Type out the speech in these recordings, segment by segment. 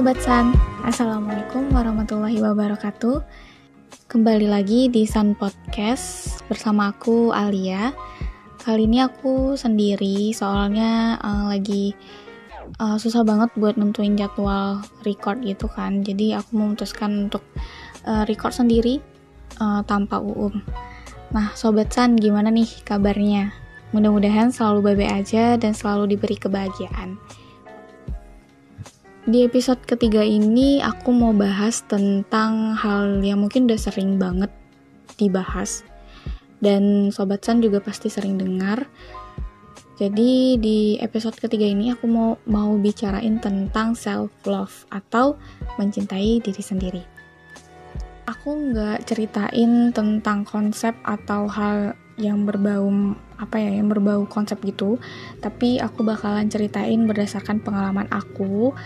Sobat San, Assalamualaikum warahmatullahi wabarakatuh Kembali lagi di San Podcast bersama aku Alia Kali ini aku sendiri soalnya uh, lagi uh, susah banget buat nentuin jadwal record gitu kan Jadi aku memutuskan untuk uh, record sendiri uh, tanpa UUM Nah Sobat San gimana nih kabarnya? Mudah-mudahan selalu baik aja dan selalu diberi kebahagiaan. Di episode ketiga ini aku mau bahas tentang hal yang mungkin udah sering banget dibahas dan Sobat San juga pasti sering dengar. Jadi di episode ketiga ini aku mau mau bicarain tentang self love atau mencintai diri sendiri. Aku nggak ceritain tentang konsep atau hal yang berbau apa ya yang berbau konsep gitu tapi aku bakalan ceritain berdasarkan pengalaman aku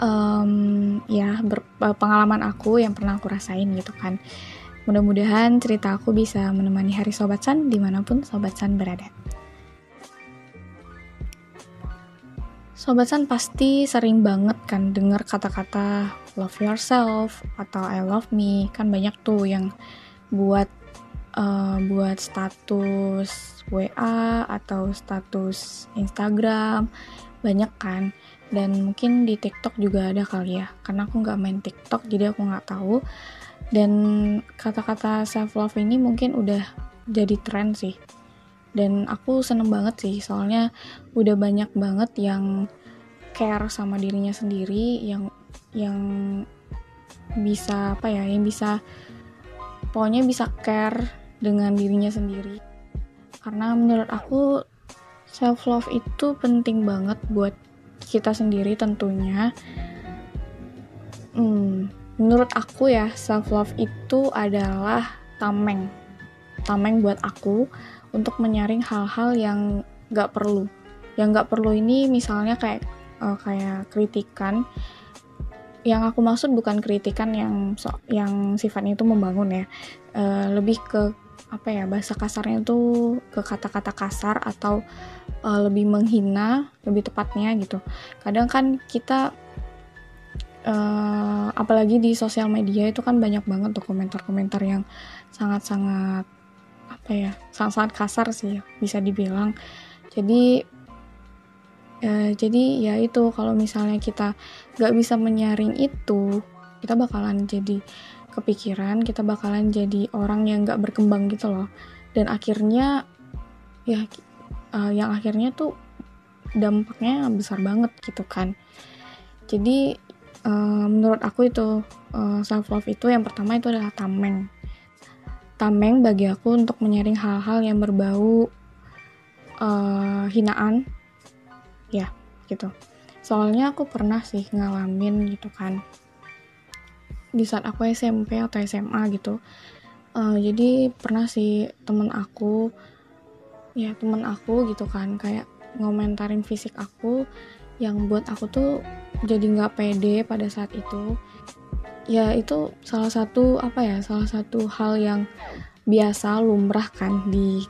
um, ya eh, pengalaman aku yang pernah aku rasain gitu kan. Mudah-mudahan cerita aku bisa menemani hari sobat san di mana pun sobat san berada. Sobat San pasti sering banget kan dengar kata-kata love yourself atau I love me. Kan banyak tuh yang buat uh, buat status WA atau status Instagram. Banyak kan dan mungkin di TikTok juga ada kali ya. Karena aku nggak main TikTok jadi aku nggak tahu. Dan kata-kata self love ini mungkin udah jadi tren sih. Dan aku seneng banget sih. Soalnya udah banyak banget yang care sama dirinya sendiri yang yang bisa apa ya yang bisa pokoknya bisa care dengan dirinya sendiri. Karena menurut aku self love itu penting banget buat kita sendiri tentunya. Hmm, menurut aku ya self love itu adalah tameng. Tameng buat aku untuk menyaring hal-hal yang gak perlu. Yang gak perlu ini misalnya kayak uh, kayak kritikan. Yang aku maksud bukan kritikan yang so, yang sifatnya itu membangun ya. Uh, lebih ke apa ya bahasa kasarnya tuh ke kata-kata kasar atau uh, lebih menghina lebih tepatnya gitu. Kadang kan kita uh, apalagi di sosial media itu kan banyak banget tuh komentar-komentar yang sangat-sangat apa ya sangat-sangat kasar sih bisa dibilang. Jadi uh, jadi ya itu kalau misalnya kita nggak bisa menyaring itu kita bakalan jadi kepikiran kita bakalan jadi orang yang gak berkembang gitu loh. Dan akhirnya ya uh, yang akhirnya tuh dampaknya besar banget gitu kan. Jadi uh, menurut aku itu uh, eh, self love itu yang pertama itu adalah tameng. Tameng bagi aku untuk menyaring hal-hal yang berbau uh, hinaan. Ya gitu. Soalnya aku pernah sih ngalamin gitu kan di saat aku SMP atau SMA gitu. Uh, jadi pernah sih temen aku ya temen aku gitu kan kayak ngomentarin fisik aku yang buat aku tuh jadi nggak pede pada saat itu. Ya itu salah satu apa ya salah satu hal yang biasa lumrah kan di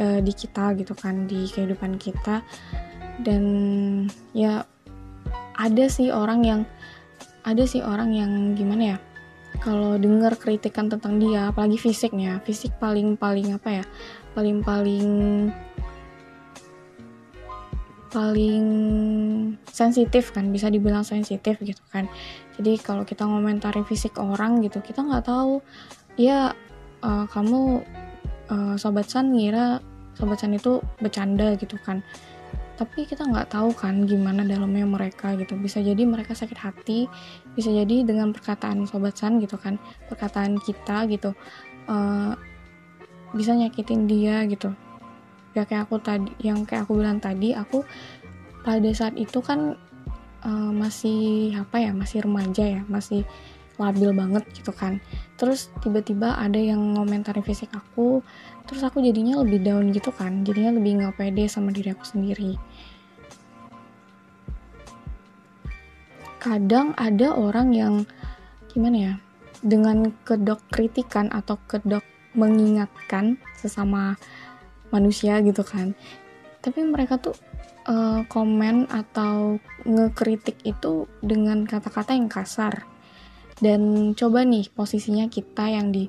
uh, di kita gitu kan di kehidupan kita. Dan ya ada sih orang yang ada sih orang yang gimana ya kalau dengar kritikan tentang dia apalagi fisiknya fisik paling paling apa ya paling paling paling sensitif kan bisa dibilang sensitif gitu kan. Jadi kalau kita ngomentari fisik orang gitu kita nggak tahu ya uh, kamu uh, sobat san ngira sobat san itu bercanda gitu kan tapi kita nggak tahu kan gimana dalamnya mereka gitu. Bisa jadi mereka sakit hati bisa jadi dengan perkataan sobat san gitu kan perkataan kita gitu uh, bisa nyakitin dia gitu. Ya kayak aku tadi yang kayak aku bilang tadi aku pada saat itu kan uh, masih apa ya masih remaja ya masih labil banget gitu kan. Terus tiba-tiba ada yang ngomentarin fisik aku terus aku jadinya lebih down gitu kan. Jadinya lebih nggak pede sama diri aku sendiri. Kadang ada orang yang gimana ya dengan kedok kritikan atau kedok mengingatkan sesama manusia gitu kan. Tapi mereka tuh uh, komen atau ngekritik itu dengan kata-kata yang kasar dan coba nih posisinya kita yang di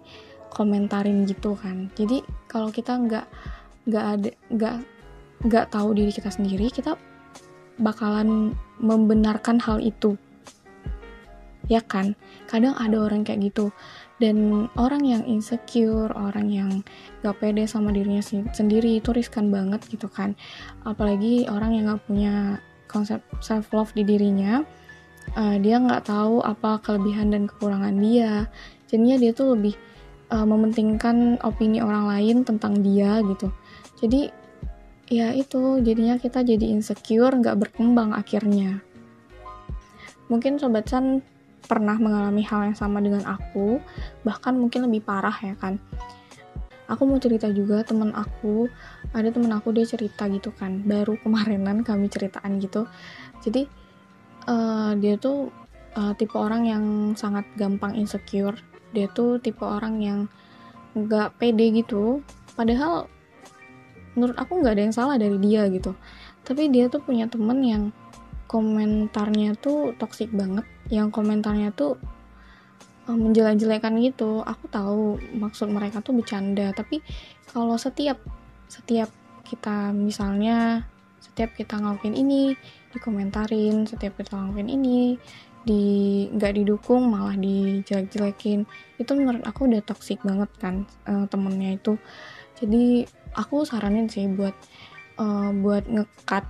komentarin gitu kan. Jadi kalau kita nggak nggak ada nggak nggak tahu diri kita sendiri kita bakalan membenarkan hal itu. Ya kan? Kadang ada orang kayak gitu. Dan orang yang insecure orang yang gak pede sama dirinya sendiri itu riskan banget gitu kan. Apalagi orang yang gak punya konsep self love di dirinya uh, dia nggak tahu apa kelebihan dan kekurangan dia jadinya dia tuh lebih uh, mementingkan opini orang lain tentang dia gitu jadi ya itu jadinya kita jadi insecure nggak berkembang akhirnya mungkin sobat san pernah mengalami hal yang sama dengan aku, bahkan mungkin lebih parah ya kan. Aku mau cerita juga temen aku, ada temen aku dia cerita gitu kan, baru kemarinan kami ceritaan gitu. Jadi uh, dia tuh uh, tipe orang yang sangat gampang insecure. Dia tuh tipe orang yang nggak pede gitu. Padahal menurut aku nggak ada yang salah dari dia gitu. Tapi dia tuh punya temen yang komentarnya tuh toxic banget yang komentarnya tuh um, menjelek-jelekan gitu aku tahu maksud mereka tuh bercanda tapi kalau setiap setiap kita misalnya setiap kita ngelakuin ini dikomentarin setiap kita ngelakuin ini di nggak didukung malah dijelek-jelekin. Itu menurut aku udah toxic banget kan uh, temennya itu. Jadi aku saranin sih buat uh, buat ngekat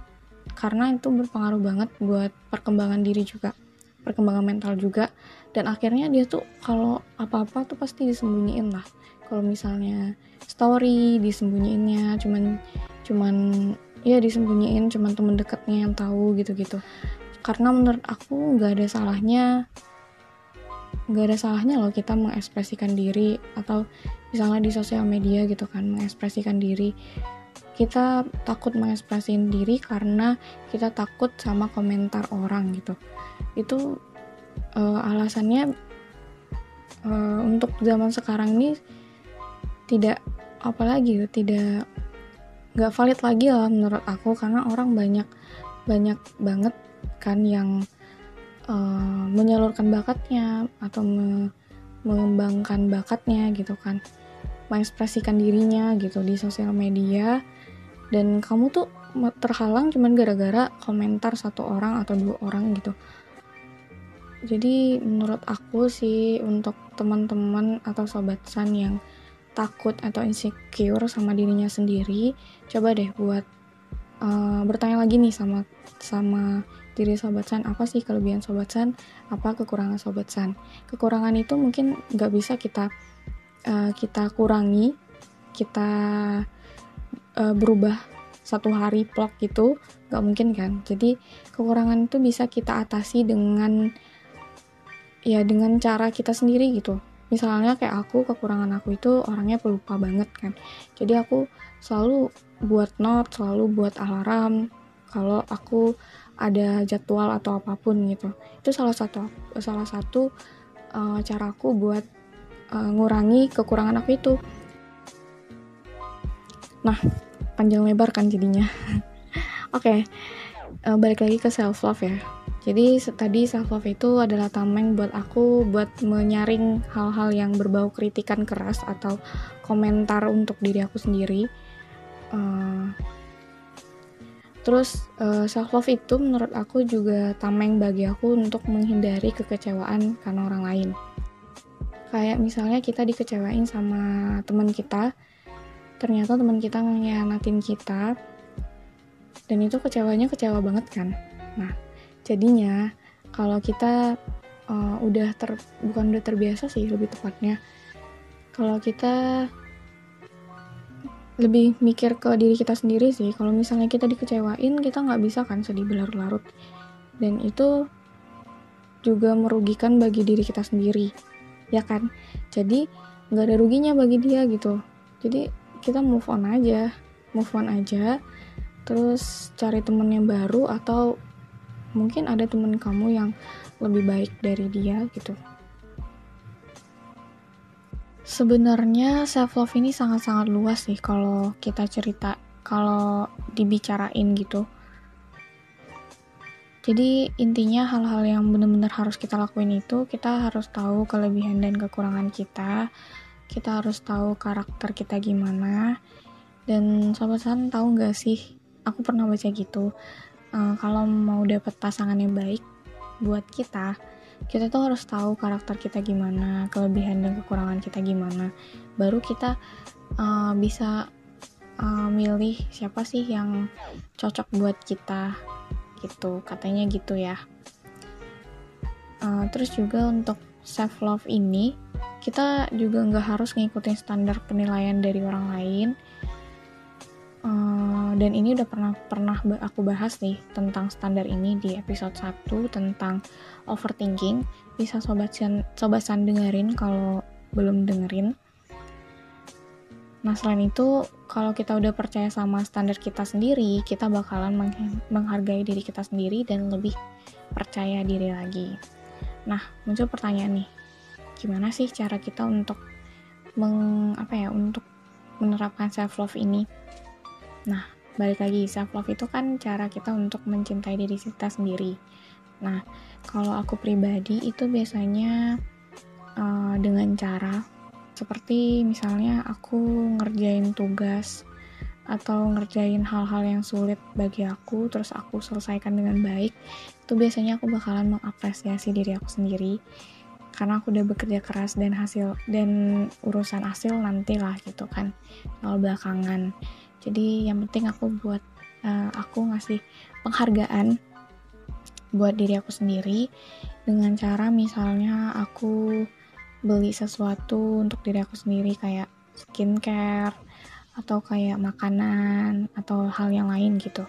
karena itu berpengaruh banget buat perkembangan diri juga perkembangan mental juga. Dan akhirnya dia tuh kalau apa-apa tuh pasti disembunyiin lah. Kalau misalnya story disembunyiinnya cuman cuman ya disembunyiin cuman temen dekatnya yang tahu gitu-gitu. Karena menurut aku nggak ada salahnya nggak ada salahnya loh kita mengekspresikan diri atau misalnya di sosial media gitu kan mengekspresikan diri. Kita takut mengekspresikan diri karena kita takut sama komentar orang gitu. Itu uh, alasannya uh, untuk zaman sekarang ini tidak apalagi ya tidak nggak valid lagi lah menurut aku karena orang banyak banyak banget kan yang uh, menyalurkan bakatnya atau me mengembangkan bakatnya gitu kan mengekspresikan dirinya gitu di sosial media. Dan kamu tuh terhalang cuman gara-gara komentar satu orang atau dua orang gitu. Jadi menurut aku sih untuk teman-teman atau sobat san yang takut atau insecure sama dirinya sendiri coba deh buat uh, bertanya lagi nih sama sama diri sobat san apa sih kelebihan sobat san? Apa kekurangan sobat san? Kekurangan itu mungkin nggak bisa kita uh, kita kurangi kita uh, berubah satu hari plok gitu nggak mungkin kan? Jadi kekurangan itu bisa kita atasi dengan ya dengan cara kita sendiri gitu misalnya kayak aku kekurangan aku itu orangnya pelupa banget kan. Jadi aku selalu buat note selalu buat alarm kalau aku ada jadwal atau apa pun gitu. Itu salah satu salah satu uh, caraku buat uh, ngurangi kekurangan aku itu. Nah panjang lebar kan jadinya. Oke okay, uh, eh, balik lagi ke self love ya jadi tadi self love itu adalah tameng buat aku buat menyaring hal-hal yang berbau kritikan keras atau komentar untuk diri aku sendiri. Uh, terus uh, eh, self love itu menurut aku juga tameng bagi aku untuk menghindari kekecewaan karena orang lain. Kayak misalnya kita dikecewain sama teman kita ternyata teman kita ngianatin kita dan itu kecewanya kecewa banget kan? Nah jadinya kalau kita uh, udah ter bukan udah terbiasa sih lebih tepatnya. Kalau kita lebih mikir ke diri kita sendiri sih. Kalau misalnya kita dikecewain kita nggak bisa kan sedih berlarut-larut. Dan itu juga merugikan bagi diri kita sendiri ya kan? Jadi nggak ada ruginya bagi dia gitu. Jadi kita move on aja move on aja. Terus cari temen yang baru atau mungkin ada temen kamu yang lebih baik dari dia gitu. Sebenarnya self love ini sangat-sangat luas sih kalau kita cerita kalau dibicarain gitu. Jadi intinya hal-hal yang benar-benar harus kita lakuin itu kita harus tahu kelebihan dan kekurangan kita kita harus tahu karakter kita gimana. Dan sobat san tahu nggak sih aku pernah baca gitu uh, kalau mau dapet pasangan yang baik buat kita kita tuh harus tahu karakter kita gimana kelebihan dan kekurangan kita gimana. Baru kita uh, bisa uh, milih siapa sih yang cocok buat kita gitu. Katanya gitu ya. Uh, terus juga untuk self love ini kita juga nggak harus ngikutin standar penilaian dari orang lain. Uh, dan ini udah pernah pernah aku bahas nih tentang standar ini di episode 1 tentang overthinking bisa sobat san, sobat san dengerin kalau belum dengerin Nah, selain itu, kalau kita udah percaya sama standar kita sendiri, kita bakalan menghargai diri kita sendiri dan lebih percaya diri lagi. Nah, muncul pertanyaan nih, gimana sih cara kita untuk meng, apa ya, untuk menerapkan self love ini? Nah, balik lagi self love itu kan cara kita untuk mencintai diri kita sendiri. Nah, kalau aku pribadi itu biasanya uh, dengan cara seperti misalnya aku ngerjain tugas atau ngerjain hal-hal yang sulit bagi aku terus aku selesaikan dengan baik itu biasanya aku bakalan mengapresiasi diri aku sendiri karena aku udah bekerja keras dan hasil dan urusan hasil nantilah gitu kan kalau belakangan jadi yang penting aku buat uh, aku ngasih penghargaan buat diri aku sendiri dengan cara misalnya aku beli sesuatu untuk diri aku sendiri kayak skincare atau kayak makanan atau hal yang lain gitu.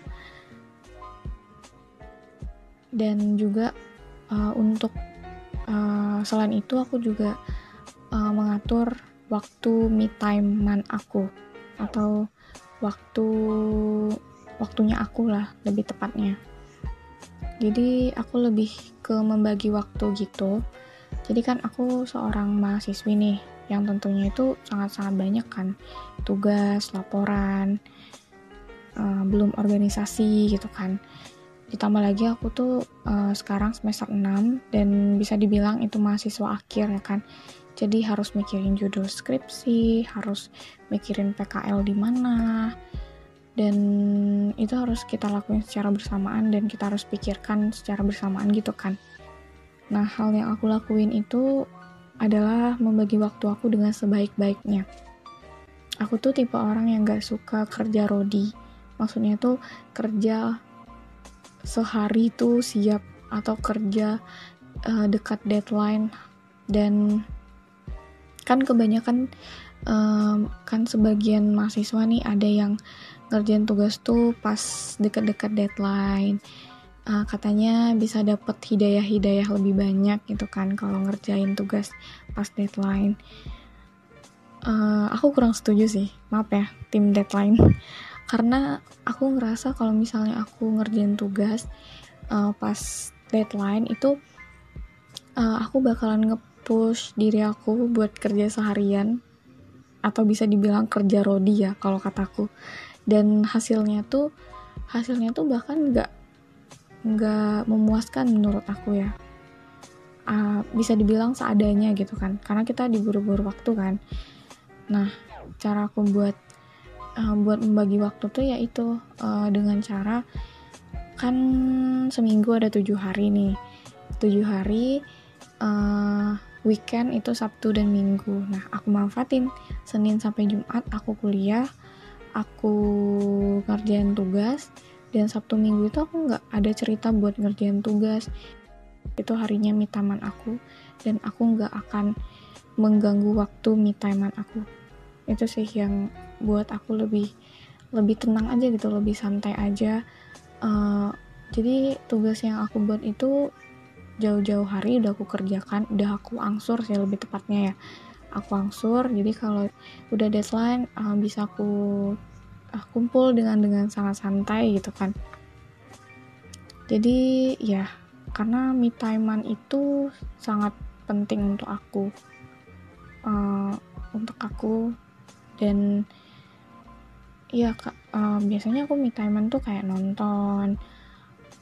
Dan juga uh, untuk uh, selain itu aku juga uh, mengatur waktu me time man aku atau waktu waktunya aku lah lebih tepatnya jadi aku lebih ke membagi waktu gitu jadi kan aku seorang mahasiswi nih, yang tentunya itu sangat-sangat banyak kan tugas, laporan, uh, belum organisasi gitu kan. Ditambah lagi aku tuh uh, sekarang semester 6 dan bisa dibilang itu mahasiswa akhir ya kan. Jadi harus mikirin judul skripsi, harus mikirin PKL di mana, dan itu harus kita lakuin secara bersamaan dan kita harus pikirkan secara bersamaan gitu kan. Nah, hal yang aku lakuin itu adalah membagi waktu aku dengan sebaik-baiknya. Aku tuh tipe orang yang gak suka kerja rodi. Maksudnya tuh kerja sehari tuh siap atau kerja uh, dekat deadline dan kan kebanyakan um, kan sebagian mahasiswa nih ada yang ngerjain tugas tuh pas dekat-dekat deadline uh, katanya bisa dapet hidayah-hidayah lebih banyak gitu kan kalau ngerjain tugas pas deadline. Uh, aku kurang setuju sih, maaf ya tim deadline. Karena aku ngerasa kalau misalnya aku ngerjain tugas uh, pas deadline itu uh, aku bakalan nge-push diri aku buat kerja seharian. Atau bisa dibilang kerja rodi ya kalau kataku. Dan hasilnya tuh hasilnya tuh bahkan nggak nggak memuaskan menurut aku ya. Uh, bisa dibilang seadanya gitu kan. Karena kita diburu-buru waktu kan. Nah cara aku buat uh, buat membagi waktu tuh yaitu uh, dengan cara kan seminggu ada tujuh hari nih. Tujuh hari uh, weekend itu Sabtu dan Minggu. Nah aku manfaatin. Senin sampai Jumat aku kuliah aku ngerjain tugas dan Sabtu Minggu itu aku nggak ada cerita buat ngerjain tugas. Itu harinya me time aku dan aku nggak akan mengganggu waktu me time aku. Itu sih yang buat aku lebih lebih tenang aja gitu lebih santai aja. Uh, jadi tugas yang aku buat itu jauh-jauh hari udah aku kerjakan udah aku angsur sih lebih tepatnya ya. Aku angsur jadi kalau udah deadline uh, bisa aku uh, kumpul dengan dengan sangat santai gitu kan. Jadi ya karena me time itu sangat penting untuk aku uh, untuk aku. Dan ya uh, biasanya aku me time tuh kayak nonton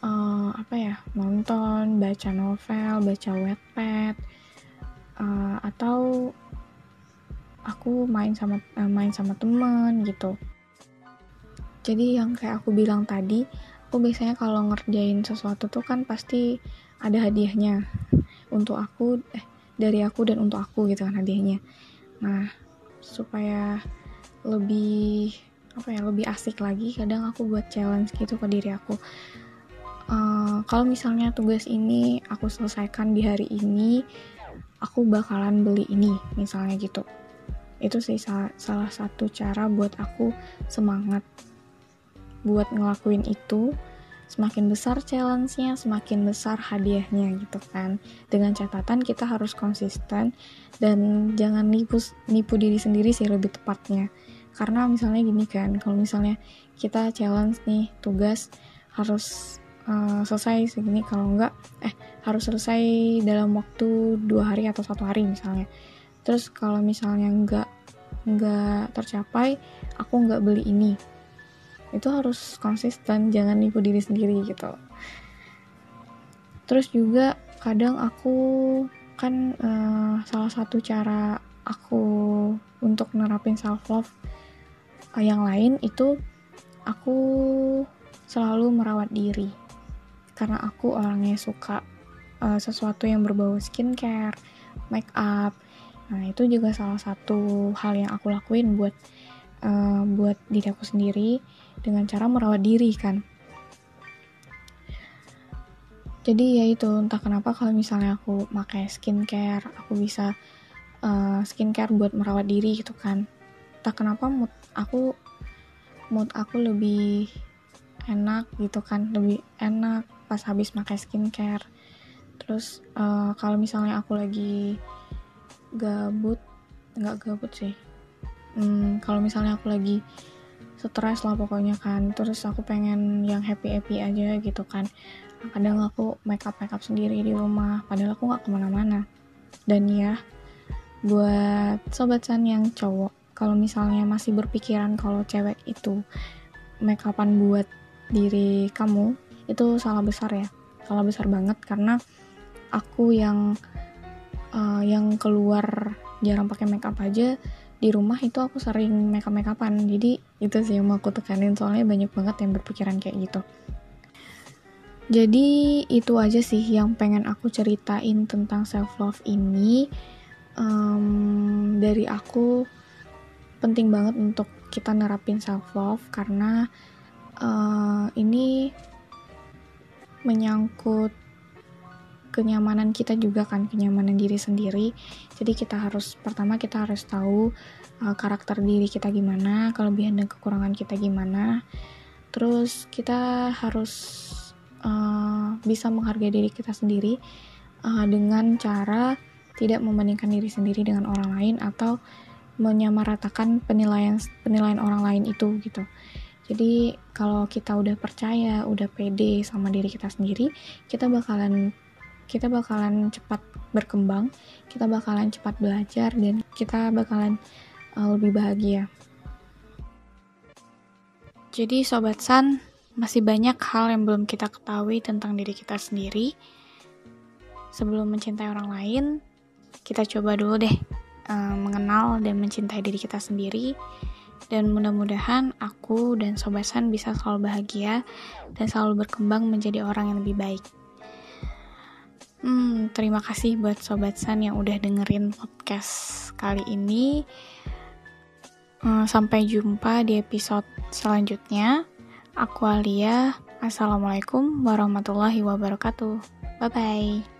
uh, apa ya nonton baca novel baca wetpad uh, atau aku main sama uh, main sama temen gitu. Jadi yang kayak aku bilang tadi aku biasanya kalau ngerjain sesuatu tuh kan pasti ada hadiahnya untuk aku eh dari aku dan untuk aku gitu kan hadiahnya. Nah supaya lebih apa ya lebih asik lagi kadang aku buat challenge gitu ke diri aku uh, kalau misalnya tugas ini aku selesaikan di hari ini aku bakalan beli ini misalnya gitu. Itu sih salah, salah satu cara buat aku semangat buat ngelakuin itu. Semakin besar challenge-nya semakin besar hadiahnya gitu kan. Dengan catatan kita harus konsisten dan jangan nipu nipu diri sendiri sih lebih tepatnya. Karena misalnya gini kan kalau misalnya kita challenge nih tugas harus uh, selesai segini kalau enggak eh harus selesai dalam waktu dua hari atau satu hari misalnya. Terus kalau misalnya enggak enggak tercapai aku enggak beli ini. Itu harus konsisten jangan nipu diri sendiri gitu. Terus juga kadang aku kan uh, salah satu cara aku untuk nerapin self love yang lain itu aku selalu merawat diri karena aku orangnya suka uh, sesuatu yang berbau skincare, make up. Nah, itu juga salah satu hal yang aku lakuin buat uh, buat diri aku sendiri dengan cara merawat diri kan. Jadi ya itu entah kenapa kalau misalnya aku pakai skincare, aku bisa uh, skincare buat merawat diri gitu kan entah kenapa mood aku mood aku lebih enak gitu kan lebih enak pas habis pakai skincare. Terus uh, kalau misalnya aku lagi gabut nggak gabut sih. Hmm, kalau misalnya aku lagi stres lah pokoknya kan. Terus aku pengen yang happy happy aja gitu kan. Kadang aku make up make up sendiri di rumah padahal aku nggak ke mana-mana. Dan ya buat sobat san yang cowok kalau misalnya masih berpikiran kalau cewek itu make upan buat diri kamu itu salah besar ya. Salah besar banget karena aku yang uh, yang keluar jarang pakai make up aja di rumah itu aku sering make up make upan jadi itu sih yang mau aku tekanin soalnya banyak banget yang berpikiran kayak gitu. Jadi itu aja sih yang pengen aku ceritain tentang self love ini. Um, dari aku penting banget untuk kita nerapin self love karena uh, ini menyangkut kenyamanan kita juga kan kenyamanan diri sendiri jadi kita harus pertama kita harus tahu uh, karakter diri kita gimana kelebihan dan kekurangan kita gimana terus kita harus uh, bisa menghargai diri kita sendiri uh, dengan cara tidak membandingkan diri sendiri dengan orang lain atau menyamaratakan penilaian penilaian orang lain itu gitu. Jadi kalau kita udah percaya, udah pede sama diri kita sendiri, kita bakalan kita bakalan cepat berkembang, kita bakalan cepat belajar dan kita bakalan uh, lebih bahagia. Jadi sobat San, masih banyak hal yang belum kita ketahui tentang diri kita sendiri. Sebelum mencintai orang lain, kita coba dulu deh uh, mengenal dan mencintai diri kita sendiri dan mudah-mudahan aku dan Sobat San bisa selalu bahagia dan selalu berkembang menjadi orang yang lebih baik. Hmm, terima kasih buat Sobat San yang udah dengerin podcast kali ini. Hmm, sampai jumpa di episode selanjutnya. Aku Alia. Assalamualaikum warahmatullahi wabarakatuh. Bye bye.